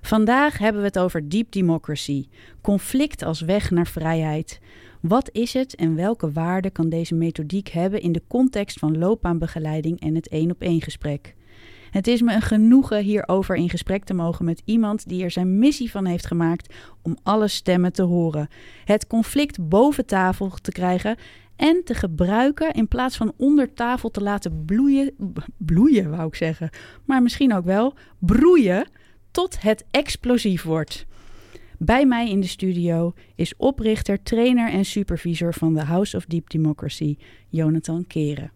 Vandaag hebben we het over deep democracy, conflict als weg naar vrijheid. Wat is het en welke waarde kan deze methodiek hebben in de context van loopbaanbegeleiding en het één op één gesprek? Het is me een genoegen hierover in gesprek te mogen met iemand die er zijn missie van heeft gemaakt om alle stemmen te horen, het conflict boven tafel te krijgen en te gebruiken in plaats van onder tafel te laten bloeien, bloeien wou ik zeggen, maar misschien ook wel broeien tot het explosief wordt. Bij mij in de studio is oprichter, trainer en supervisor van de House of Deep Democracy, Jonathan Keren.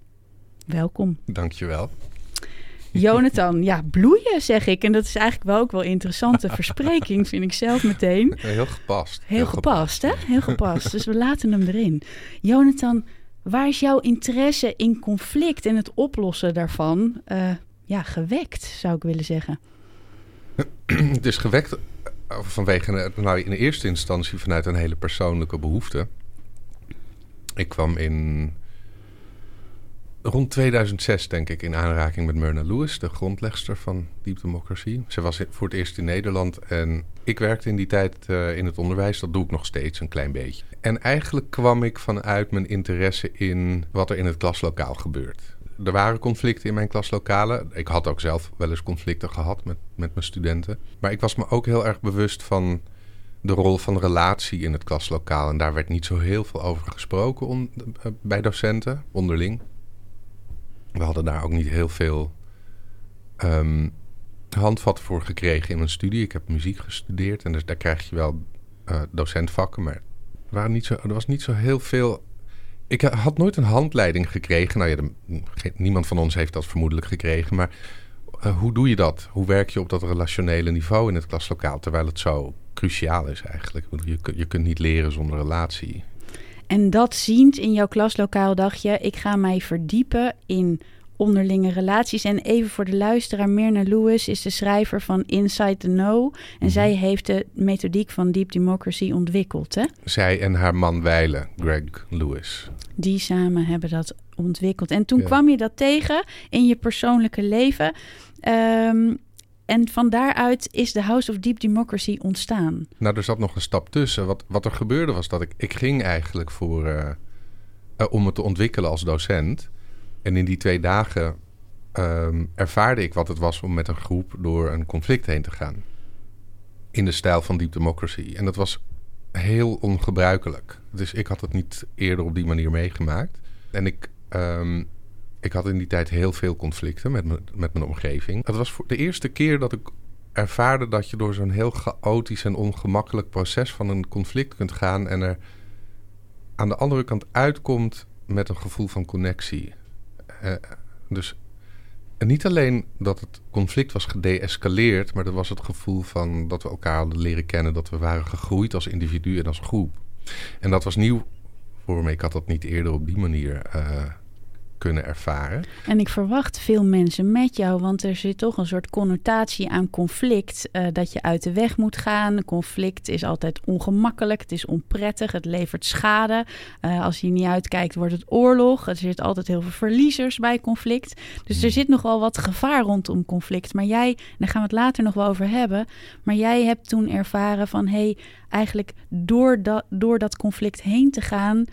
Welkom. Dankjewel. Jonathan, ja, bloeien zeg ik. En dat is eigenlijk wel ook wel interessante verspreking, vind ik zelf meteen. Heel gepast. Heel, gepast, hè? Heel gepast. dus we laten hem erin. Jonathan, waar is jouw interesse in conflict en het oplossen daarvan uh, ja, gewekt, zou ik willen zeggen? Het is gewekt vanwege, nou in eerste instantie vanuit een hele persoonlijke behoefte. Ik kwam in rond 2006, denk ik, in aanraking met Myrna Lewis, de grondlegster van Deep Democracy. Ze was voor het eerst in Nederland en ik werkte in die tijd uh, in het onderwijs. Dat doe ik nog steeds een klein beetje. En eigenlijk kwam ik vanuit mijn interesse in wat er in het klaslokaal gebeurt. Er waren conflicten in mijn klaslokalen. Ik had ook zelf wel eens conflicten gehad met, met mijn studenten. Maar ik was me ook heel erg bewust van de rol van relatie in het klaslokaal. En daar werd niet zo heel veel over gesproken uh, bij docenten, onderling we hadden daar ook niet heel veel um, handvatten voor gekregen in mijn studie. Ik heb muziek gestudeerd en dus daar krijg je wel uh, docentvakken, maar waren niet zo, er was niet zo heel veel. Ik had nooit een handleiding gekregen. Nou ja, niemand van ons heeft dat vermoedelijk gekregen, maar uh, hoe doe je dat? Hoe werk je op dat relationele niveau in het klaslokaal, terwijl het zo cruciaal is eigenlijk? Je, je kunt niet leren zonder relatie. En dat ziend in jouw klaslokaal dacht je, ik ga mij verdiepen in onderlinge relaties. En even voor de luisteraar, Mirna Lewis is de schrijver van Inside the Know. En mhm. zij heeft de methodiek van Deep Democracy ontwikkeld, hè? Zij en haar man Weile, Greg Lewis. Die samen hebben dat ontwikkeld. En toen kwam je dat tegen in je persoonlijke leven. Um, en van daaruit is de House of Deep Democracy ontstaan. Nou, er zat nog een stap tussen. Wat, wat er gebeurde was dat ik, ik ging eigenlijk voor, uh, uh, om het te ontwikkelen als docent. En in die twee dagen um, ervaarde ik wat het was om met een groep door een conflict heen te gaan. In de stijl van Deep Democracy. En dat was heel ongebruikelijk. Dus ik had het niet eerder op die manier meegemaakt. En ik um, ik had in die tijd heel veel conflicten met, me, met mijn omgeving. Het was voor de eerste keer dat ik ervaarde dat je door zo'n heel chaotisch en ongemakkelijk proces van een conflict kunt gaan en er aan de andere kant uitkomt met een gevoel van connectie. Uh, dus niet alleen dat het conflict was gedeescaleerd, maar dat was het gevoel van dat we elkaar hadden leren kennen, dat we waren gegroeid als individu en als groep. En dat was nieuw voor me. Ik had dat niet eerder op die manier uh, kunnen ervaren. En ik verwacht veel mensen met jou, want er zit toch een soort connotatie aan conflict. Uh, dat je uit de weg moet gaan. Conflict is altijd ongemakkelijk, het is onprettig, het levert schade. Uh, als je niet uitkijkt, wordt het oorlog. Er zit altijd heel veel verliezers bij conflict. Dus er hmm. zit nog wel wat gevaar rondom conflict. Maar jij, daar gaan we het later nog wel over hebben. Maar jij hebt toen ervaren van hé, hey, eigenlijk door dat, door dat conflict heen te gaan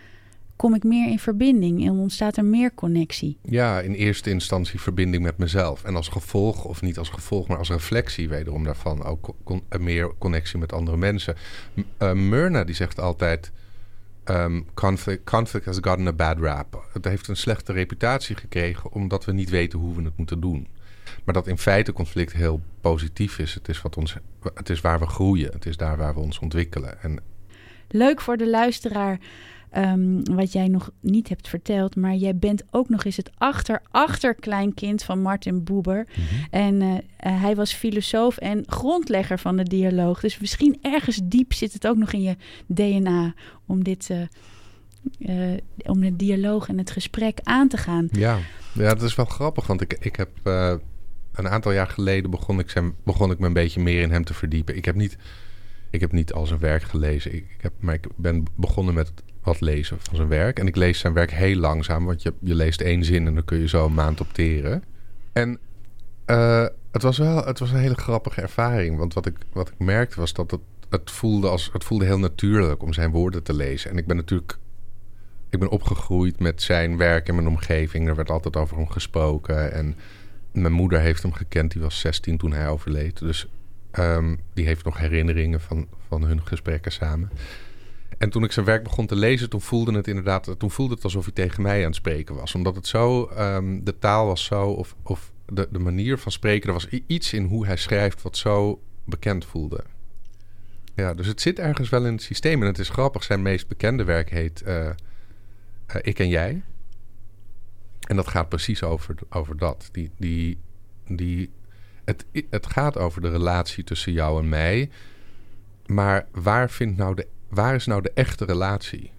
kom ik meer in verbinding en ontstaat er meer connectie. Ja, in eerste instantie verbinding met mezelf. En als gevolg, of niet als gevolg, maar als reflectie wederom daarvan ook meer connectie met andere mensen. Uh, Myrna die zegt altijd. Um, conflict, conflict has gotten a bad rap. Het heeft een slechte reputatie gekregen omdat we niet weten hoe we het moeten doen. Maar dat in feite conflict heel positief is. Het is, wat ons, het is waar we groeien. Het is daar waar we ons ontwikkelen. En... Leuk voor de luisteraar. Um, wat jij nog niet hebt verteld. Maar jij bent ook nog eens het achter-achterkleinkind van Martin Buber. Mm -hmm. En uh, hij was filosoof en grondlegger van de dialoog. Dus misschien ergens diep zit het ook nog in je DNA om dit uh, uh, om de dialoog en het gesprek aan te gaan. Ja, ja dat is wel grappig, want ik, ik heb uh, een aantal jaar geleden begon ik, zijn, begon ik me een beetje meer in hem te verdiepen. Ik heb niet, ik heb niet al zijn werk gelezen, ik, ik heb, maar ik ben begonnen met wat lezen van zijn werk. En ik lees zijn werk heel langzaam, want je, je leest één zin en dan kun je zo een maand opteren. En uh, het was wel het was een hele grappige ervaring. Want wat ik, wat ik merkte was dat het, het, voelde als, het voelde heel natuurlijk om zijn woorden te lezen. En ik ben natuurlijk ik ben opgegroeid met zijn werk in mijn omgeving. Er werd altijd over hem gesproken. En mijn moeder heeft hem gekend. Die was 16 toen hij overleed. Dus um, die heeft nog herinneringen van, van hun gesprekken samen. En toen ik zijn werk begon te lezen, toen voelde het inderdaad, toen voelde het alsof hij tegen mij aan het spreken was. Omdat het zo, um, de taal was zo, of, of de, de manier van spreken, er was iets in hoe hij schrijft wat zo bekend voelde. Ja, dus het zit ergens wel in het systeem. En het is grappig, zijn meest bekende werk heet uh, uh, Ik en Jij. En dat gaat precies over, over dat. Die, die, die, het, het gaat over de relatie tussen jou en mij. Maar waar, vindt nou de, waar is nou de echte relatie?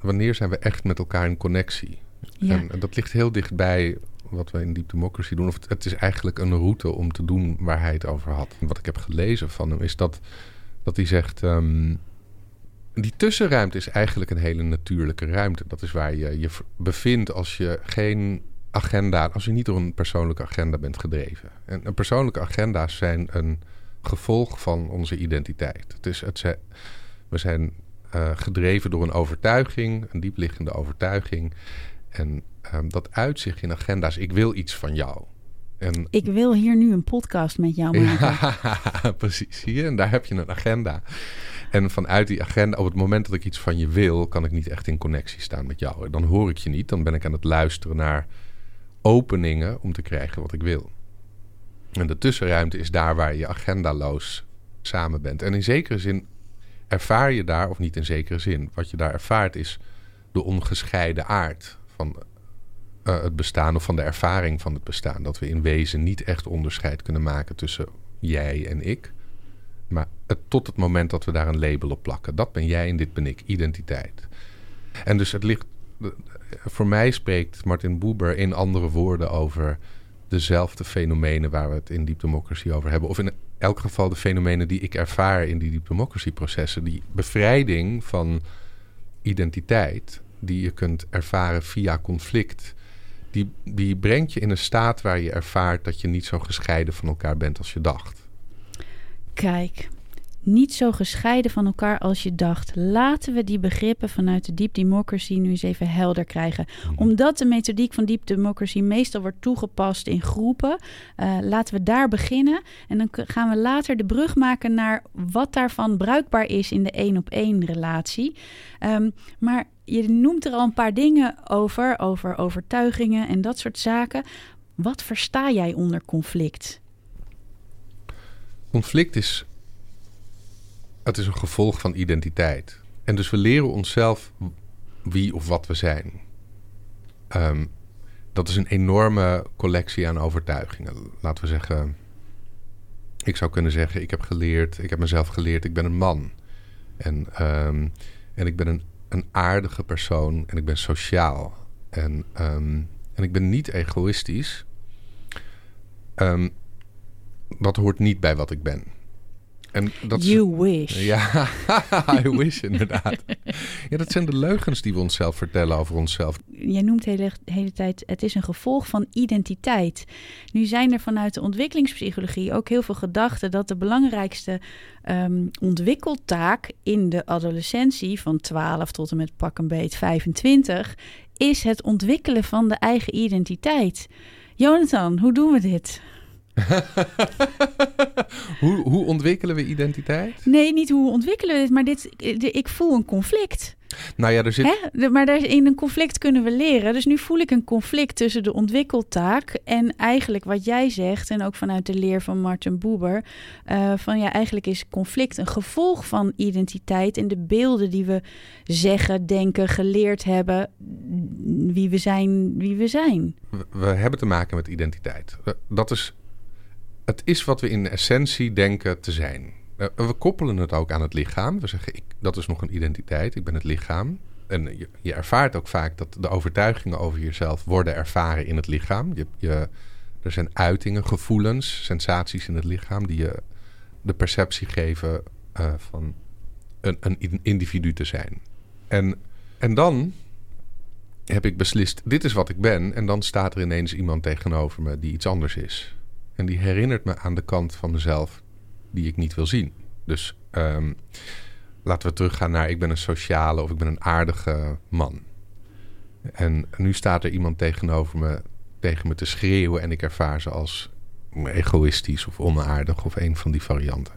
Wanneer zijn we echt met elkaar in connectie? Ja. En, en, dat ligt heel dichtbij wat we in Deep Democracy doen. Of het, het, is eigenlijk een route om te doen waar hij het over had. Wat ik heb gelezen van hem is dat, dat hij zegt... Um, die tussenruimte is eigenlijk een hele natuurlijke ruimte. Dat is waar je je bevindt als je geen agenda... als je niet door een persoonlijke agenda bent gedreven. En een persoonlijke agenda's zijn een gevolg van onze identiteit. Het is, het zijn, we zijn uh, gedreven door een overtuiging, een diepliggende overtuiging... En um, dat uitzicht in agenda's. Ik wil iets van jou. En, ik wil hier nu een podcast met jou maken. Ja, precies. Zie je? En daar heb je een agenda. En vanuit die agenda, op het moment dat ik iets van je wil, kan ik niet echt in connectie staan met jou. Dan hoor ik je niet. Dan ben ik aan het luisteren naar openingen om te krijgen wat ik wil. En de tussenruimte is daar waar je agendaloos samen bent. En in zekere zin ervaar je daar, of niet in zekere zin, wat je daar ervaart is de ongescheiden aard van uh, het bestaan of van de ervaring van het bestaan. Dat we in wezen niet echt onderscheid kunnen maken tussen jij en ik. Maar tot het moment dat we daar een label op plakken. Dat ben jij en dit ben ik. Identiteit. En dus het ligt. Voor mij spreekt Martin Buber in andere woorden over dezelfde fenomenen waar we het in Deep Democracy over hebben. Of in elk geval de fenomenen die ik ervaar in die Deep Democracy processen. Die bevrijding van identiteit die je kunt ervaren via conflict, die, die brengt je in een staat waar je ervaart dat je niet zo gescheiden van elkaar bent als je dacht. Kijk, niet zo gescheiden van elkaar als je dacht. Laten we die begrippen vanuit de Deep Democracy nu eens even helder krijgen. Mhm. Omdat de methodiek van Deep Democracy meestal wordt toegepast in groepen, uh, laten we daar beginnen. En dan gaan we later de brug maken naar wat daarvan bruikbaar is in de één op één relatie. Um, maar je noemt er al een paar dingen over, over overtuigingen en dat soort zaken. Wat versta jij onder conflict? Conflict is het is een gevolg van identiteit. En dus we leren onszelf wie of wat we zijn. Um, dat is een enorme collectie aan overtuigingen. Laten we zeggen, ik zou kunnen zeggen, ik heb geleerd, ik heb mezelf geleerd, ik ben een man. En, um, en ik ben een, een aardige persoon en ik ben sociaal. En, um, en ik ben niet egoïstisch. dat hoort niet bij wat ik ben. En dat you wish. Ja, I wish inderdaad. ja, dat zijn de leugens die we onszelf vertellen over onszelf. Jij noemt de hele, hele tijd, het is een gevolg van identiteit. Nu zijn er vanuit de ontwikkelingspsychologie ook heel veel gedachten dat de belangrijkste um, ontwikkeltaak in de adolescentie van 12 tot en met pak een beet 25 is het ontwikkelen van de eigen identiteit. Jonathan, hoe doen we dit? hoe, hoe ontwikkelen we identiteit? Nee, niet hoe ontwikkelen we dit, maar dit, ik voel een conflict. Nou ja, er zit... Hè? Maar daar, in een conflict kunnen we leren. Dus nu voel ik een conflict tussen de ontwikkeltaak en eigenlijk wat jij zegt, en ook vanuit de leer van Martin Buber, uh, van ja, eigenlijk is conflict een gevolg van identiteit en de beelden die we zeggen, denken, geleerd hebben, wie we zijn, wie we zijn. We, we hebben te maken met identiteit. Dat is het is wat we in essentie denken te zijn. Eh, we koppelen het ook aan het lichaam. We zeggen, ik, dat is nog een identiteit, ik ben het lichaam. en je, je, ervaart ook vaak dat de overtuigingen over jezelf worden ervaren in het lichaam. Je, je, er zijn uitingen, gevoelens, sensaties in het lichaam die je de perceptie geven uh, van een, een individu te zijn. En, en dan heb ik beslist, dit is wat ik ben. En dan staat er ineens iemand tegenover me die iets anders is. En die herinnert me aan de kant van mezelf die ik niet wil zien. Dus um, laten we teruggaan naar ik ben een sociale of ik ben een aardige man. En nu staat er iemand tegenover me tegen me te schreeuwen en ik ervaar ze als egoïstisch of onaardig of een van die varianten.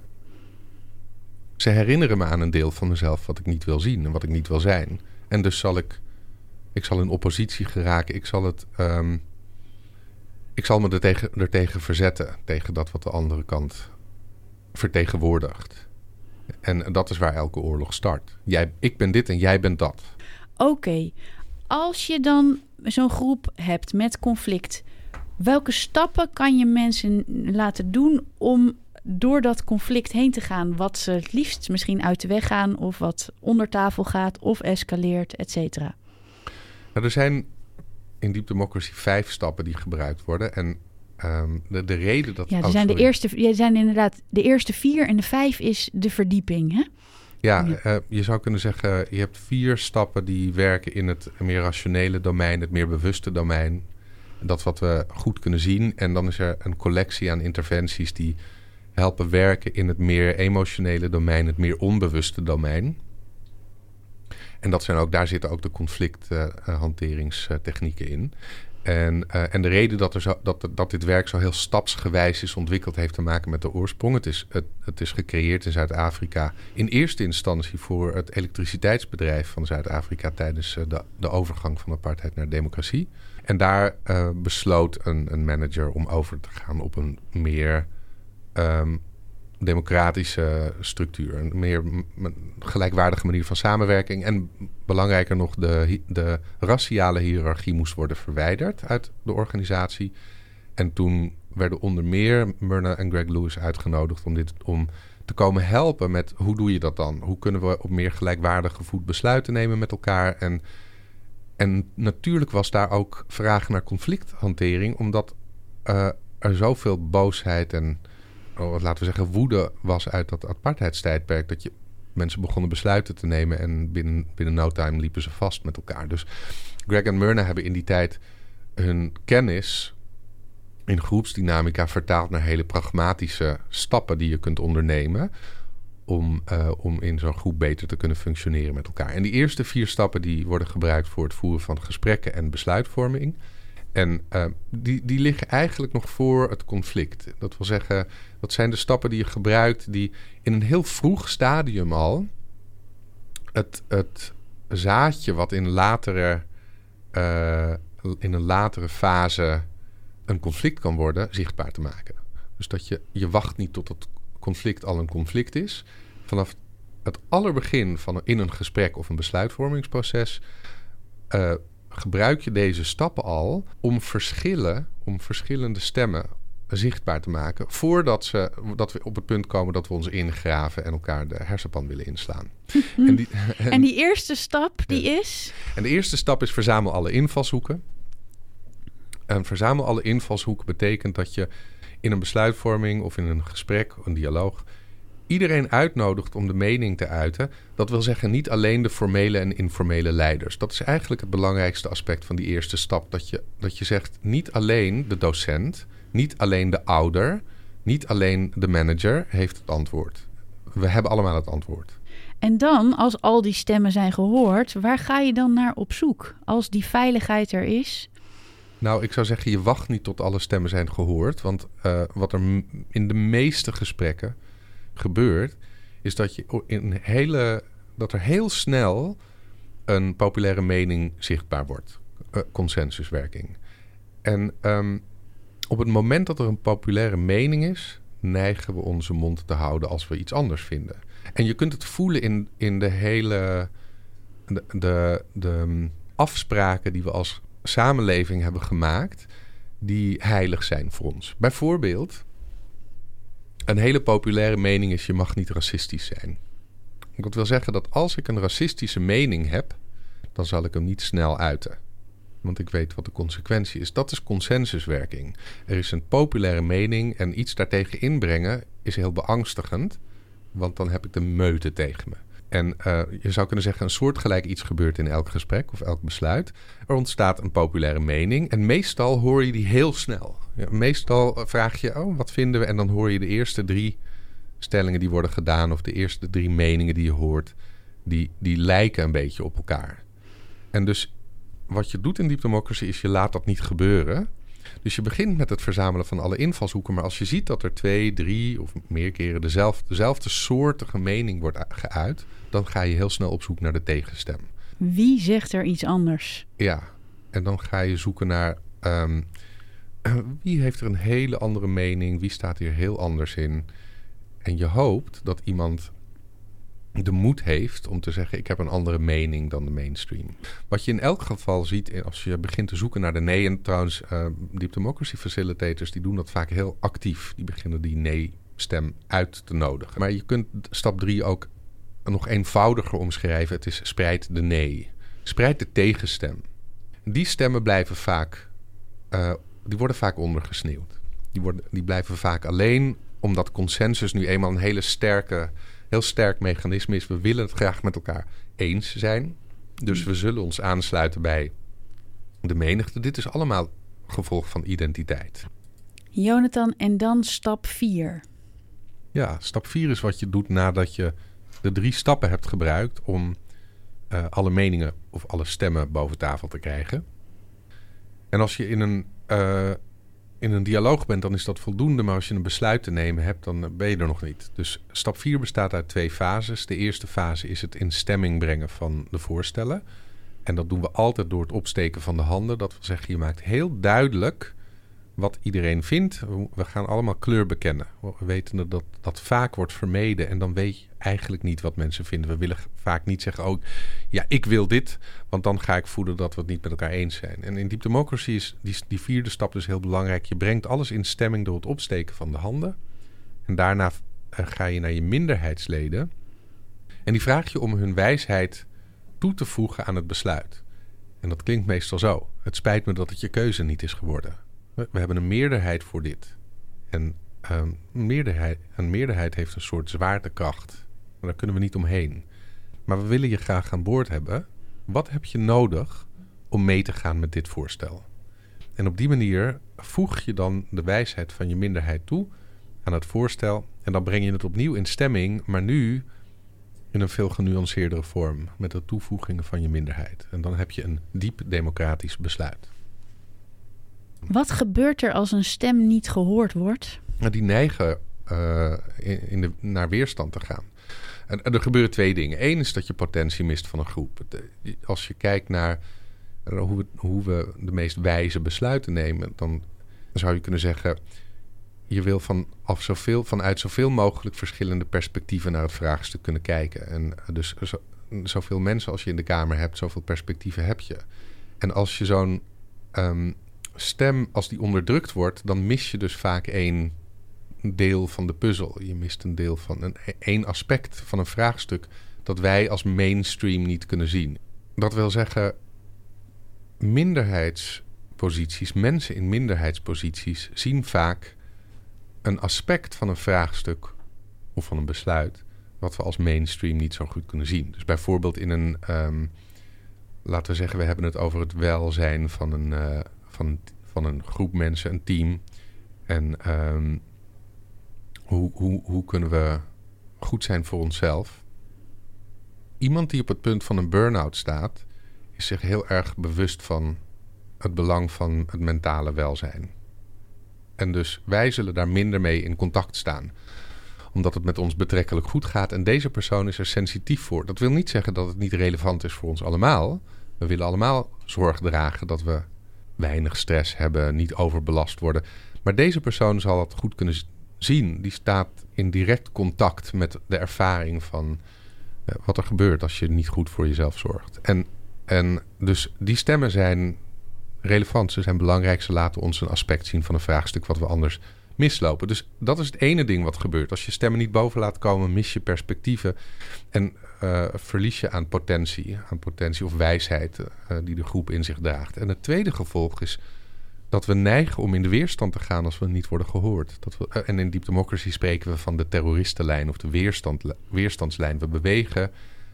Ze herinneren me aan een deel van mezelf wat ik niet wil zien en wat ik niet wil zijn. En dus zal ik, ik zal in oppositie geraken. Ik zal het, um, ik zal me er tegen, er tegen verzetten tegen dat wat de andere kant vertegenwoordigt. En dat is waar elke oorlog start. Jij, ik ben dit en jij bent dat. Oké, als je dan zo'n groep hebt met conflict, welke stappen kan je mensen laten doen om door dat conflict heen te gaan, wat ze het liefst misschien uit de weg gaan, of wat onder tafel gaat, of escaleert, et cetera? Nou, er zijn in Deep Democracy vijf stappen die gebruikt worden. En Ehm, de, de reden dat... Ja, er oh, zijn de eerste, je zijn inderdaad de eerste vier en de vijf is de verdieping, hè? Ja, uh, je zou kunnen zeggen, je hebt vier stappen die werken in het meer rationele domein, het meer bewuste domein. Dat wat we goed kunnen zien. En dan is er een collectie aan interventies die helpen werken in het meer emotionele domein, het meer onbewuste domein. En dat zijn ook, daar zitten ook de conflicthanteringstechnieken uh, in. En, uh, en de reden dat, er zo, dat, dat dit werk zo heel stapsgewijs is ontwikkeld, heeft te maken met de oorsprong. Het is, het, het is gecreëerd in Zuid-Afrika in eerste instantie voor het elektriciteitsbedrijf van Zuid-Afrika tijdens uh, de, de overgang van apartheid naar democratie. En daar besloot een, een manager om over te gaan op een meer um, democratische structuur. Een meer gelijkwaardige manier van samenwerking. En belangrijker nog, de, de raciale hiërarchie moest worden verwijderd uit de organisatie. En toen werden onder meer Myrna en Greg Lewis uitgenodigd om, dit, om te komen helpen met hoe doe je dat dan? Hoe kunnen we op meer gelijkwaardige voet besluiten nemen met elkaar? En, en natuurlijk was daar ook vraag naar conflicthantering, omdat uh, er zoveel boosheid en laten we zeggen, woede was uit dat apartheidstijdperk. Dat je mensen begonnen besluiten te nemen en binnen, binnen no time liepen ze vast met elkaar. Dus Greg en Myrna hebben in die tijd hun kennis in groepsdynamica vertaald naar hele pragmatische stappen die je kunt ondernemen. Om, uh, om in zo'n groep beter te kunnen functioneren met elkaar. En die eerste vier stappen die worden gebruikt voor het voeren van gesprekken en besluitvorming. En uh, die, die liggen eigenlijk nog voor het conflict. Dat wil zeggen, dat zijn de stappen die je gebruikt die in een heel vroeg stadium al het, het zaadje wat in, latere, uh, in een latere fase een conflict kan worden, zichtbaar te maken. Dus dat je, je wacht niet tot het conflict al een conflict is. Vanaf het allerbegin van in een gesprek of een besluitvormingsproces uh, gebruik je deze stappen al om verschillen, om verschillende stemmen zichtbaar te maken. Voordat ze, dat we op het punt komen dat we ons ingraven en elkaar de hersenpan willen inslaan. en, die, en, die, eerste stap, die is? En de eerste stap is verzamel alle invalshoeken. En verzamel alle invalshoeken betekent dat je in een besluitvorming of in een gesprek, een dialoog, iedereen uitnodigt om de mening te uiten. Dat wil zeggen niet alleen de formele en informele leiders. Dat is eigenlijk het belangrijkste aspect van die eerste stap. Dat je, dat je zegt niet alleen de docent, niet alleen de ouder, niet alleen de manager heeft het antwoord. We hebben allemaal het antwoord. En dan, als al die stemmen zijn gehoord, waar ga je dan naar op zoek? Als die veiligheid er is? Nou, ik zou zeggen, je wacht niet tot alle stemmen zijn gehoord. Want uh, wat er in de meeste gesprekken gebeurt, is dat, je in hele, dat er heel snel een populaire mening zichtbaar wordt. Uh, consensuswerking. En um, op het moment dat er een populaire mening is, neigen we onze mond te houden als we iets anders vinden. En je kunt het voelen in, in de hele. De, de, de um, afspraken die we als samenleving hebben gemaakt, die heilig zijn voor ons. Bijvoorbeeld, een hele populaire mening is: je mag niet racistisch zijn. Dat wil zeggen dat als ik een racistische mening heb, dan zal ik hem niet snel uiten. Want ik weet wat de consequentie is. Dat is consensuswerking. Er is een populaire mening en iets daartegen inbrengen is heel beangstigend. Want dan heb ik de meute tegen me. En uh, je zou kunnen zeggen, een soortgelijk iets gebeurt in elk gesprek of elk besluit. Er ontstaat een populaire mening en meestal hoor je die heel snel. Ja, meestal vraag je, oh, wat vinden we? En dan hoor je de eerste drie stellingen die worden gedaan... of de eerste drie meningen die je hoort, die, die lijken een beetje op elkaar. En dus wat je doet in Deep Democracy is je laat dat niet gebeuren... Dus je begint met het verzamelen van alle invalshoeken. Maar als je ziet dat er twee, drie of meer keren dezelfde, dezelfde soortige mening wordt geuit, dan ga je heel snel op zoek naar de tegenstem. Wie zegt er iets anders? Ja, en dan ga je zoeken naar um, wie heeft er een hele andere mening, wie staat hier heel anders in. En je hoopt dat iemand de moed heeft om te zeggen: Ik heb een andere mening dan de mainstream. Wat je in elk geval ziet als je begint te zoeken naar de nee. En trouwens, uh, Deep Democracy Facilitators die doen dat vaak heel actief. Die beginnen die nee-stem uit te nodigen. Maar je kunt stap drie ook nog eenvoudiger omschrijven. Het is spreid de nee. Spreid de tegenstem. Die stemmen blijven vaak, uh, die worden vaak ondergesneeuwd. Die, worden, die blijven vaak alleen omdat consensus nu eenmaal een hele sterke heel sterk mechanisme is. We willen het graag met elkaar eens zijn. Dus we zullen ons aansluiten bij de menigte. Dit is allemaal gevolg van identiteit. Jonathan, en dan stap 4. Ja, stap 4 is wat je doet nadat je de drie stappen hebt gebruikt om uh, alle meningen of alle stemmen boven tafel te krijgen. En als je in een uh, in een dialoog bent, dan is dat voldoende. Maar als je een besluit te nemen hebt, dan ben je er nog niet. Dus stap 4 bestaat uit twee fases. De eerste fase is het in stemming brengen van de voorstellen. En dat doen we altijd door het opsteken van de handen. Dat wil zeggen, je maakt heel duidelijk wat iedereen vindt. We gaan allemaal kleur bekennen. We weten dat dat vaak wordt vermeden. En dan weet je eigenlijk niet wat mensen vinden. We willen vaak niet zeggen, oh ja, ik wil dit. Want dan ga ik voelen dat we het niet met elkaar eens zijn. En in Deep Democracy is die, die vierde stap dus heel belangrijk. Je brengt alles in stemming door het opsteken van de handen. En daarna eh, ga je naar je minderheidsleden. En die vraag je om hun wijsheid toe te voegen aan het besluit. En dat klinkt meestal zo. Het spijt me dat het je keuze niet is geworden. We hebben een meerderheid voor dit. En um, meerderheid, een meerderheid heeft een soort zwaartekracht. Maar daar kunnen we niet omheen. Maar we willen je graag aan boord hebben. Wat heb je nodig om mee te gaan met dit voorstel? En op die manier voeg je dan de wijsheid van je minderheid toe aan het voorstel. En dan breng je het opnieuw in stemming, maar nu in een veel genuanceerdere vorm. Met de toevoegingen van je minderheid. En dan heb je een diep democratisch besluit. Wat gebeurt er als een stem niet gehoord wordt? Nou, die neigen uh, in, de, naar weerstand te gaan. En, er gebeuren twee dingen. Eén is dat je potentie mist van een groep. Eh, als je kijkt naar eh, hoe we, hoe we de meest wijze besluiten nemen, dan zou je kunnen zeggen: je wil van af zoveel, vanuit zoveel mogelijk verschillende perspectieven naar het vraagstuk kunnen kijken. En dus zo, zoveel mensen als je in de Kamer hebt, zoveel perspectieven heb je. En als je zo'n um, stem, als die onderdrukt wordt, dan mis je dus vaak één deel van de puzzel. Je mist een deel van een één aspect van een vraagstuk dat wij als mainstream niet kunnen zien. Dat wil zeggen, minderheidsposities, mensen in minderheidsposities zien vaak een aspect van een vraagstuk of van een besluit wat we als mainstream niet zo goed kunnen zien. Dus bijvoorbeeld in een, um, laten we zeggen, we hebben het over het welzijn van een, uh, van, van een groep mensen, een team. En um, hoe, hoe, hoe kunnen we goed zijn voor onszelf? Iemand die op het punt van een burn-out staat, is zich heel erg bewust van het belang van het mentale welzijn. En dus wij zullen daar minder mee in contact staan omdat het met ons betrekkelijk goed gaat. En deze persoon is er sensitief voor. Dat wil niet zeggen dat het niet relevant is voor ons allemaal. We willen allemaal zorg dragen dat we weinig stress hebben, niet overbelast worden. Maar deze persoon zal het goed kunnen zien. Die staat in direct contact met de ervaring van uh, wat er gebeurt als je niet goed voor jezelf zorgt. En, en dus die stemmen zijn relevant, ze zijn belangrijk. Ze laten ons een aspect zien van een vraagstuk wat we anders mislopen. Dus dat is het ene ding wat gebeurt. Als je stemmen niet boven laat komen, mis je perspectieven. En uh, verlies je aan potentie, aan potentie of wijsheid uh, die de groep in zich draagt. En het tweede gevolg is dat we neigen om in de weerstand te gaan als we niet worden gehoord. Dat we, uh, en in Deep Democracy spreken we van de terroristenlijn of de weerstand, weerstandslijn. We bewegen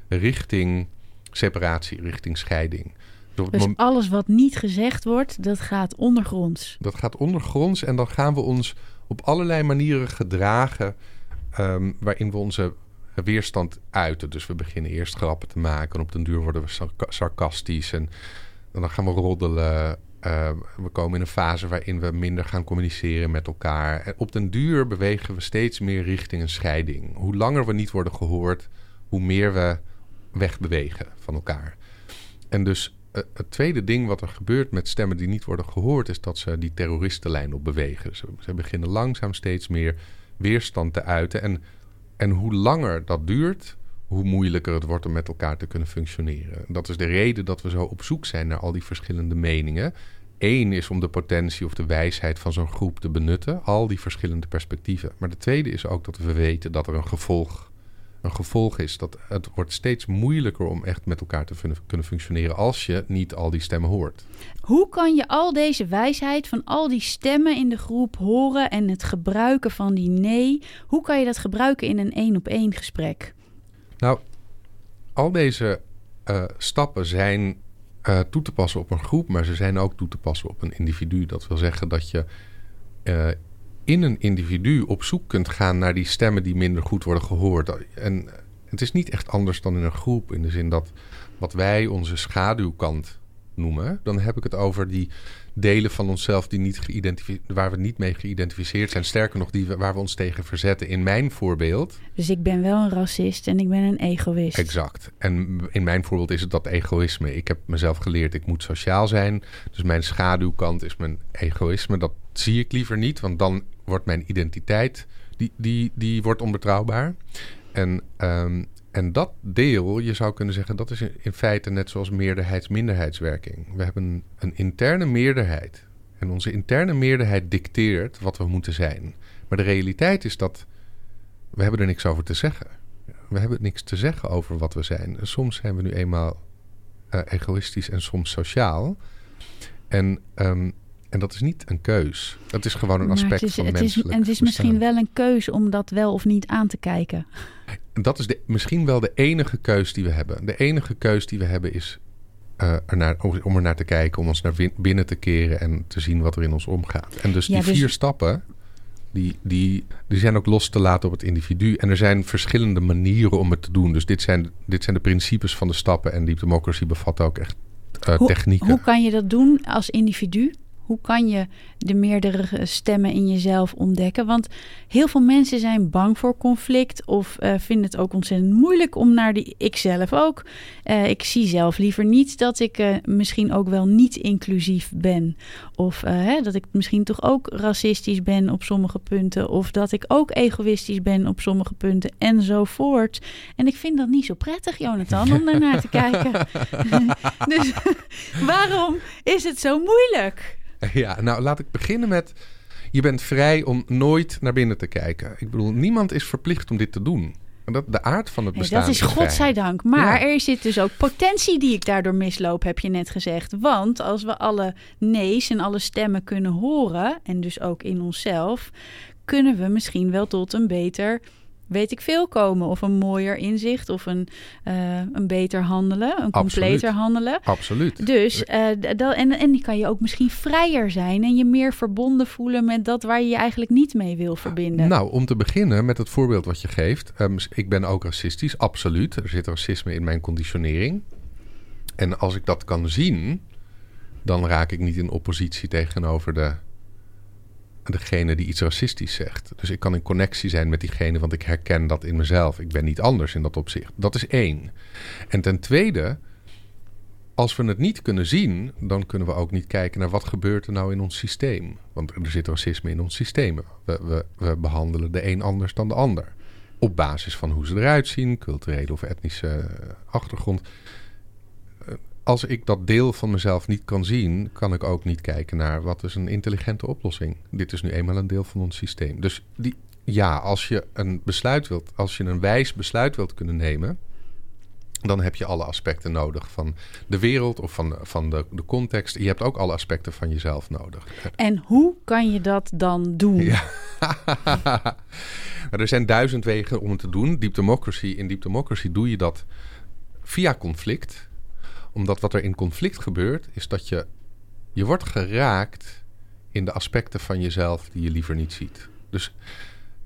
richting separatie, richting scheiding. Dus, dus alles wat niet gezegd wordt, dat gaat ondergronds. Dat gaat ondergronds en dan gaan we ons op allerlei manieren gedragen... Um, waarin we onze weerstand uiten. Dus we beginnen eerst grappen te maken en op den duur worden we sarcastisch en dan gaan we roddelen. Uh, we komen in een fase waarin we minder gaan communiceren met elkaar. En op den duur bewegen we steeds meer richting een scheiding. Hoe langer we niet worden gehoord, hoe meer we wegbewegen van elkaar. En dus uh, het tweede ding wat er gebeurt met stemmen die niet worden gehoord, is dat ze die terroristenlijn op bewegen. Ze, ze beginnen langzaam steeds meer weerstand te uiten. En en hoe langer dat duurt, hoe moeilijker het wordt om met elkaar te kunnen functioneren. Dat is de reden dat we zo op zoek zijn naar al die verschillende meningen. Eén is om de potentie of de wijsheid van zo'n groep te benutten, al die verschillende perspectieven. Maar de tweede is ook dat we weten dat er een gevolg een gevolg is. Dat het wordt steeds moeilijker om echt met elkaar te kunnen functioneren als je niet al die stemmen hoort. Hoe kan je al deze wijsheid van al die stemmen in de groep horen en het gebruiken van die nee, hoe kan je dat gebruiken in een één op één gesprek? Nou, al deze uh, stappen zijn uh, toe te passen op een groep, maar ze zijn ook toe te passen op een individu. Dat wil zeggen dat je uh, in een individu op zoek kunt gaan naar die stemmen die minder goed worden gehoord. En het is niet echt anders dan in een groep, in de zin dat wat wij onze schaduwkant noemen, dan heb ik het over die delen van onszelf die niet waar we niet mee geïdentificeerd zijn. Sterker nog, die waar we ons tegen verzetten. In mijn voorbeeld. Dus ik ben wel een racist en ik ben een egoïst. Exact. En in mijn voorbeeld is het dat egoïsme. Ik heb mezelf geleerd, ik moet sociaal zijn. Dus mijn schaduwkant is mijn egoïsme. Dat zie ik liever niet, want dan wordt mijn identiteit, die, die, die wordt onbetrouwbaar. En, um, en dat deel, je zou kunnen zeggen, dat is in feite net zoals meerderheids-minderheidswerking. We hebben een interne meerderheid. En onze interne meerderheid dicteert wat we moeten zijn. Maar de realiteit is dat we hebben er niks over te zeggen. We hebben niks te zeggen over wat we zijn. Soms zijn we nu eenmaal uh, egoïstisch en soms sociaal. En um, en dat is niet een keus. Dat is gewoon een aspect is, van het menselijk is, En het is misschien wel een keus om dat wel of niet aan te kijken. Dat is de, misschien wel de enige keus die we hebben. De enige keus die we hebben is uh, ernaar, om er naar te kijken, om ons naar binnen te keren en te zien wat er in ons omgaat. En dus die dus- vier stappen, die, die, die zijn ook los te laten op het individu. En er zijn verschillende manieren om het te doen. Dus dit zijn, dit zijn de principes van de stappen. En die democracy bevat ook echt uh, hoe, technieken. Hoe kan je dat doen als individu? Hoe kan je de meerdere stemmen in jezelf ontdekken? Want heel veel mensen zijn bang voor conflict of uh, vinden het ook ontzettend moeilijk om naar die. Ik zelf ook. Uh, ik zie zelf liever niet dat ik uh, misschien ook wel niet inclusief ben. Of hè, dat ik misschien toch ook racistisch ben op sommige punten. Of dat ik ook egoïstisch ben op sommige punten enzovoort. En ik vind dat niet zo prettig, Jonathan, om daarnaar te kijken. dus waarom is het zo moeilijk? Ja, nou laat ik beginnen met. Je bent vrij om nooit naar binnen te kijken. Ik bedoel, niemand is verplicht om dit te doen. En dat, de aard van het bestaan. dat is, is godzijdank. Maar er zit dus ook potentie die ik daardoor misloop, heb je net gezegd. Want als we alle nee's en alle stemmen kunnen horen, en dus ook in onszelf, kunnen we misschien wel tot een beter weet ik veel komen. Of een mooier inzicht of een, uh, een beter handelen, een completer handelen. Absoluut. Dus, uh, dat, en, en die kan je ook misschien vrijer zijn en je meer verbonden voelen met dat waar je je eigenlijk niet mee wil verbinden. Nou, om te beginnen met het voorbeeld wat je geeft. Um, ik ben ook racistisch, absoluut. Er zit racisme in mijn conditionering. En als ik dat kan zien, dan raak ik niet in oppositie tegenover de degene die iets racistisch zegt. Dus ik kan in connectie zijn met diegene, want ik herken dat in mezelf. Ik ben niet anders in dat opzicht. Dat is één. En ten tweede, als we het niet kunnen zien, dan kunnen we ook niet kijken naar wat gebeurt er nou in ons systeem. Want er zit racisme in ons systeem. We, we, we behandelen de een anders dan de ander. Op basis van hoe ze eruit zien, culturele of etnische achtergrond als ik dat deel van mezelf niet kan zien, kan ik ook niet kijken naar wat is een intelligente oplossing. Dit is nu eenmaal een deel van ons systeem. Dus die, ja, als je een besluit wilt, als je een wijs besluit wilt kunnen nemen, dan heb je alle aspecten nodig van de wereld of van, van de, de context. Je hebt ook alle aspecten van jezelf nodig. En hoe kan je dat dan doen? Ja. Er zijn duizend wegen om het te doen. Deep Democracy, in Deep Democracy doe je dat via conflict. Omdat wat er in conflict gebeurt, is dat je, je wordt geraakt in de aspecten van jezelf die je liever niet ziet. Dus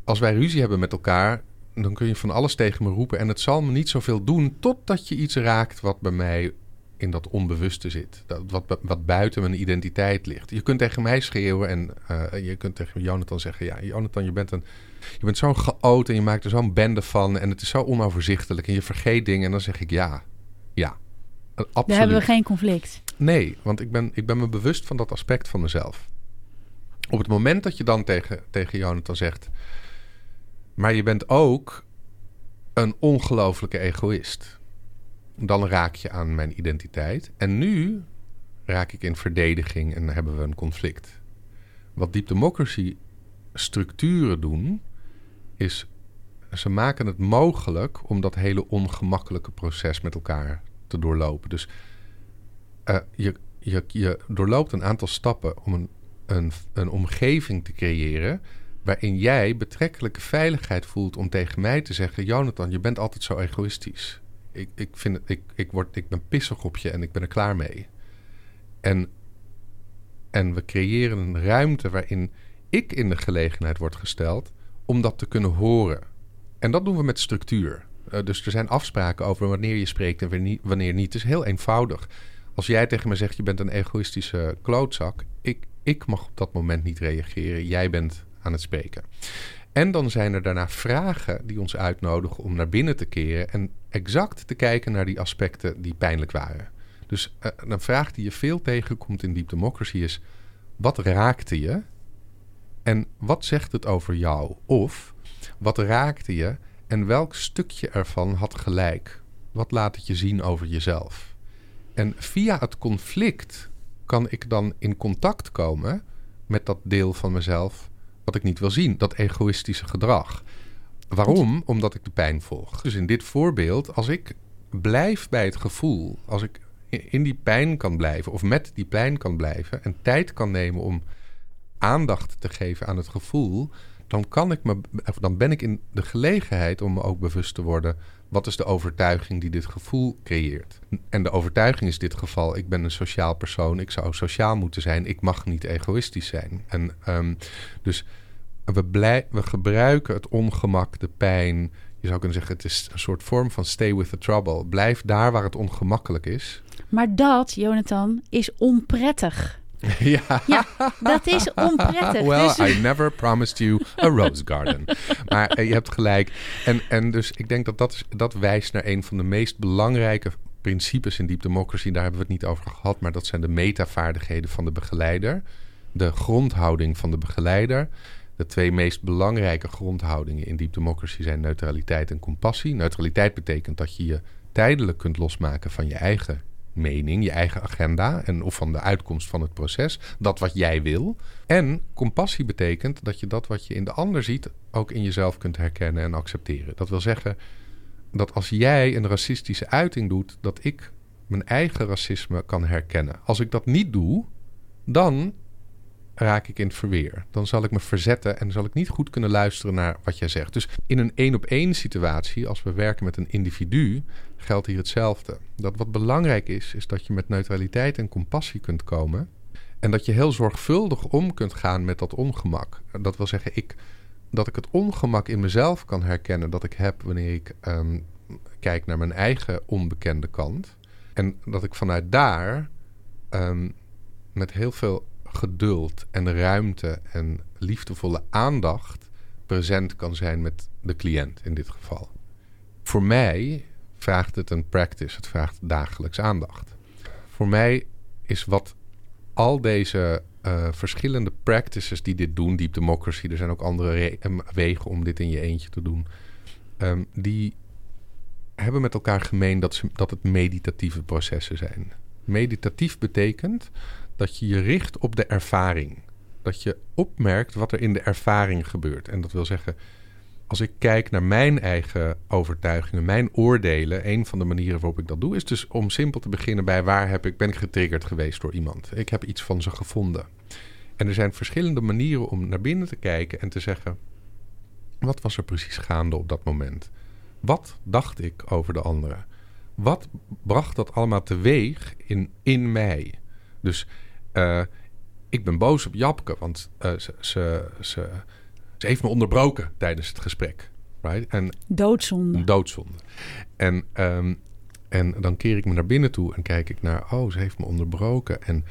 als wij ruzie hebben met elkaar, dan kun je van alles tegen me roepen. En het zal me niet zoveel doen totdat je iets raakt wat bij mij in dat onbewuste zit. Dat, wat, wat buiten mijn identiteit ligt. Je kunt tegen mij schreeuwen en uh, je kunt tegen Jonathan zeggen... ja, Jonathan, je bent, een, je bent zo'n geoot en je maakt er zo'n bende van... en het is zo onoverzichtelijk en je vergeet dingen. En dan zeg ik ja, ja, absoluut. Dan hebben we geen conflict. Nee, want ik ben, ik ben me bewust van dat aspect van mezelf. Op het moment dat je dan tegen, tegen Jonathan zegt... maar je bent ook een ongelofelijke egoïst dan raak je aan mijn identiteit. En nu raak ik in verdediging en hebben we een conflict. Wat deep democracy structuren doen, is ze maken het mogelijk om dat hele ongemakkelijke proces met elkaar te doorlopen. Dus uh, je, je, je doorloopt een aantal stappen om een, een, een omgeving te creëren waarin jij betrekkelijke veiligheid voelt om tegen mij te zeggen: Jonathan, je bent altijd zo egoïstisch ik, ik, vind het, ik, ik, word, ik ben pissig op je en ik ben er klaar mee. En, en we creëren een ruimte waarin ik in de gelegenheid word gesteld om dat te kunnen horen. En dat doen we met structuur. Uh, dus er zijn afspraken over wanneer je spreekt en wanneer niet. Het is heel eenvoudig. Als jij tegen me zegt je bent een egoïstische klootzak, ik, ik mag op dat moment niet reageren. Jij bent aan het spreken. En dan zijn er daarna vragen die ons uitnodigen om naar binnen te keren en exact te kijken naar die aspecten die pijnlijk waren. Dus uh, een vraag die je veel tegenkomt in Deep Democracy is: wat raakte je? En wat zegt het over jou? Of wat raakte je en welk stukje ervan had gelijk? Wat laat het je zien over jezelf? En via het conflict kan ik dan in contact komen met dat deel van mezelf wat ik niet wil zien, dat egoïstische gedrag. Waarom? Omdat ik de pijn volg. Dus in dit voorbeeld, als ik blijf bij het gevoel, als ik in die pijn kan blijven of met die pijn kan blijven en tijd kan nemen om aandacht te geven aan het gevoel, dan, kan ik me, dan ben ik in de gelegenheid om me ook bewust te worden. Wat is de overtuiging die dit gevoel creëert? En de overtuiging is in dit geval: ik ben een sociaal persoon, ik zou sociaal moeten zijn, ik mag niet egoïstisch zijn. En um, dus we, we gebruiken het ongemak, de pijn. Je zou kunnen zeggen: het is een soort vorm van stay with the trouble. Blijf daar waar het ongemakkelijk is. Maar dat, Jonathan, is onprettig. Ja. ja, dat is onprettig. Well, dus... I never promised you a rose garden. maar eh, je hebt gelijk. En, en dus ik denk dat dat, is, dat wijst naar een van de meest belangrijke principes in Deep Democracy. Daar hebben we het niet over gehad, maar dat zijn de metavaardigheden van de begeleider. De grondhouding van de begeleider. De twee meest belangrijke grondhoudingen in Deep Democracy zijn neutraliteit en compassie. Neutraliteit betekent dat je je tijdelijk kunt losmaken van je eigen mening, je eigen agenda en of van de uitkomst van het proces, dat wat jij wil. En compassie betekent dat je dat wat je in de ander ziet ook in jezelf kunt herkennen en accepteren. Dat wil zeggen dat als jij een racistische uiting doet, dat ik mijn eigen racisme kan herkennen. Als ik dat niet doe, dan raak ik in het verweer. Dan zal ik me verzetten en zal ik niet goed kunnen luisteren naar wat jij zegt. Dus in een één op één situatie, als we werken met een individu, geldt hier hetzelfde. Dat wat belangrijk is, is dat je met neutraliteit en compassie kunt komen. En dat je heel zorgvuldig om kunt gaan met dat ongemak. Dat wil zeggen, ik, dat ik het ongemak in mezelf kan herkennen dat ik heb wanneer ik um, kijk naar mijn eigen onbekende kant. En dat ik vanuit daar um, met heel veel geduld en ruimte en liefdevolle aandacht present kan zijn met de cliënt in dit geval. Voor mij vraagt het een practice, het vraagt dagelijks aandacht. Voor mij is wat al deze uh, verschillende practices die dit doen, deep democracy, er zijn ook andere wegen om dit in je eentje te doen, um, die hebben met elkaar gemeen dat, ze, dat het meditatieve processen zijn. Meditatief betekent dat je je richt op de ervaring. Dat je opmerkt wat er in de ervaring gebeurt. En dat wil zeggen, als ik kijk naar mijn eigen overtuigingen, mijn oordelen, een van de manieren waarop ik dat doe, is dus om simpel te beginnen bij waar heb ik, ben ik getriggerd geweest door iemand. Ik heb iets van ze gevonden. En er zijn verschillende manieren om naar binnen te kijken en te zeggen: wat was er precies gaande op dat moment? Wat dacht ik over de anderen? Wat bracht dat allemaal teweeg in, in mij? Dus uh, ik ben boos op Japke, want uh, ze, ze, ze, ze, heeft me onderbroken tijdens het gesprek. Right? En, doodzonde. Doodzonde. En, um, en dan keer ik me naar binnen toe en kijk ik naar... oh, ze heeft me onderbroken. En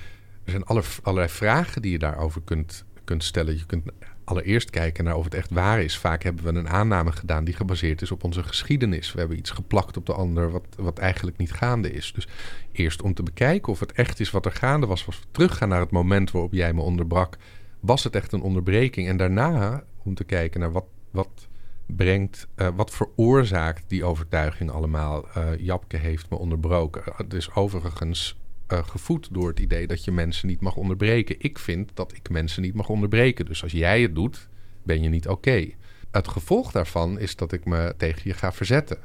er zijn alle, allerlei vragen die je daarover kunt, stellen. Je kunt allereerst kijken naar of het echt waar is. Vaak hebben we een aanname gedaan die gebaseerd is op onze geschiedenis. We hebben iets geplakt op de ander wat, wat eigenlijk niet gaande is. Dus eerst om te bekijken of het echt is wat er gaande was, was we teruggaan naar het moment waarop jij me onderbrak. Was het echt een onderbreking? En daarna om te kijken naar wat, wat brengt, uh, wat veroorzaakt die overtuiging allemaal. Uh, Japke heeft me onderbroken. Het is overigens uh, gevoed door het idee dat je mensen niet mag onderbreken. Ik vind dat ik mensen niet mag onderbreken. Dus als jij het doet, ben je niet oké. Het gevolg daarvan is dat ik me tegen je ga verzetten.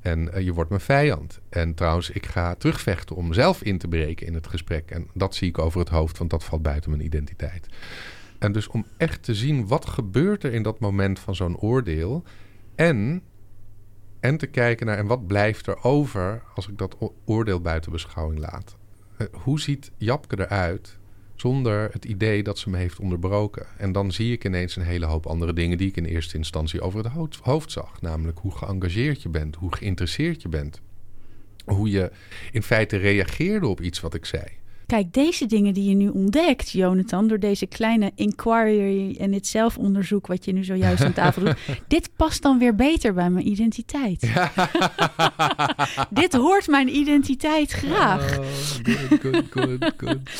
En uh, je wordt mijn vijand. En trouwens, ik ga terugvechten om zelf in te breken in het gesprek. En dat zie ik over het hoofd, want dat valt buiten mijn identiteit. En dus om echt te zien wat gebeurt er in dat moment van zo'n oordeel. En, en te kijken naar en wat blijft er over als ik dat oordeel buiten beschouwing laat. Eh, hoe ziet Japke eruit zonder het idee dat ze me heeft onderbroken? En dan zie ik ineens een hele hoop andere dingen die ik in eerste instantie over het hoofd zag. Namelijk hoe geëngageerd je bent, hoe geïnteresseerd je bent. Hoe je in feite reageerde op iets wat ik zei. Kijk, deze dingen die je nu ontdekt, Jonathan, door deze kleine inquiry en het zelfonderzoek wat je nu zojuist aan tafel doet, dit past dan weer beter bij mijn identiteit. dit hoort mijn identiteit graag. Oh, good, good, good,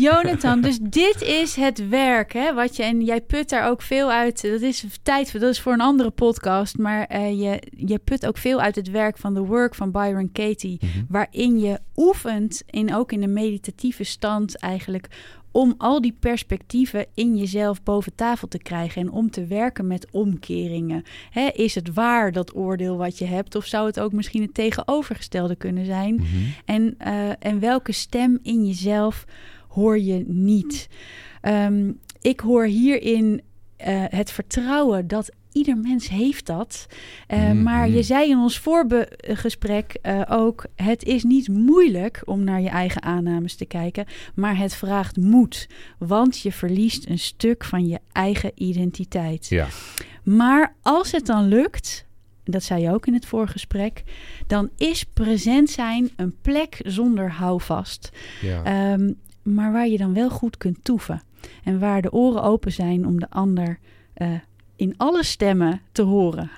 Jonathan, dus dit is het werk, hè, wat je en jij put daar ook veel uit. Dat is tijd voor, dat is voor een andere podcast, maar uh, je, je put ook veel uit het werk van The Work van Byron Katie, mm -hmm. waarin je oefent in ook in de meditatieve stand eigenlijk om al die perspectieven in jezelf boven tafel te krijgen en om te werken met omkeringen. Is het waar dat oordeel wat je hebt, of zou het ook misschien het tegenovergestelde kunnen zijn? Mm -hmm. en, uh, en welke stem in jezelf hoor je niet. Um, ik hoor hierin uh, het vertrouwen dat ieder mens heeft dat. Uh, mm, maar je zei in ons voorgesprek uh, ook: het is niet moeilijk om naar je eigen aannames te kijken, maar het vraagt moed, want je verliest een stuk van je eigen identiteit. Ja. Maar als het dan lukt, dat zei je ook in het voorgesprek, dan is present zijn een plek zonder houvast. Ja. Um, maar waar je dan wel goed kunt toeven. En waar de oren open zijn om de ander uh, in alle stemmen te horen.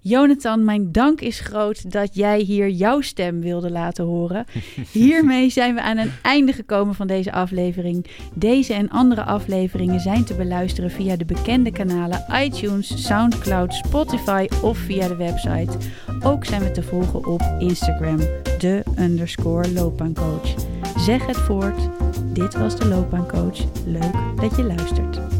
Jonathan, mijn dank is groot dat jij hier jouw stem wilde laten horen. Hiermee zijn we aan een einde gekomen van deze aflevering. Deze en andere afleveringen zijn te beluisteren via de bekende kanalen iTunes, SoundCloud, Spotify of via de website. Ook zijn we te volgen op Instagram, de underscore loopbaancoach. Zeg het voort. Dit was de loopbaancoach. Leuk dat je luistert.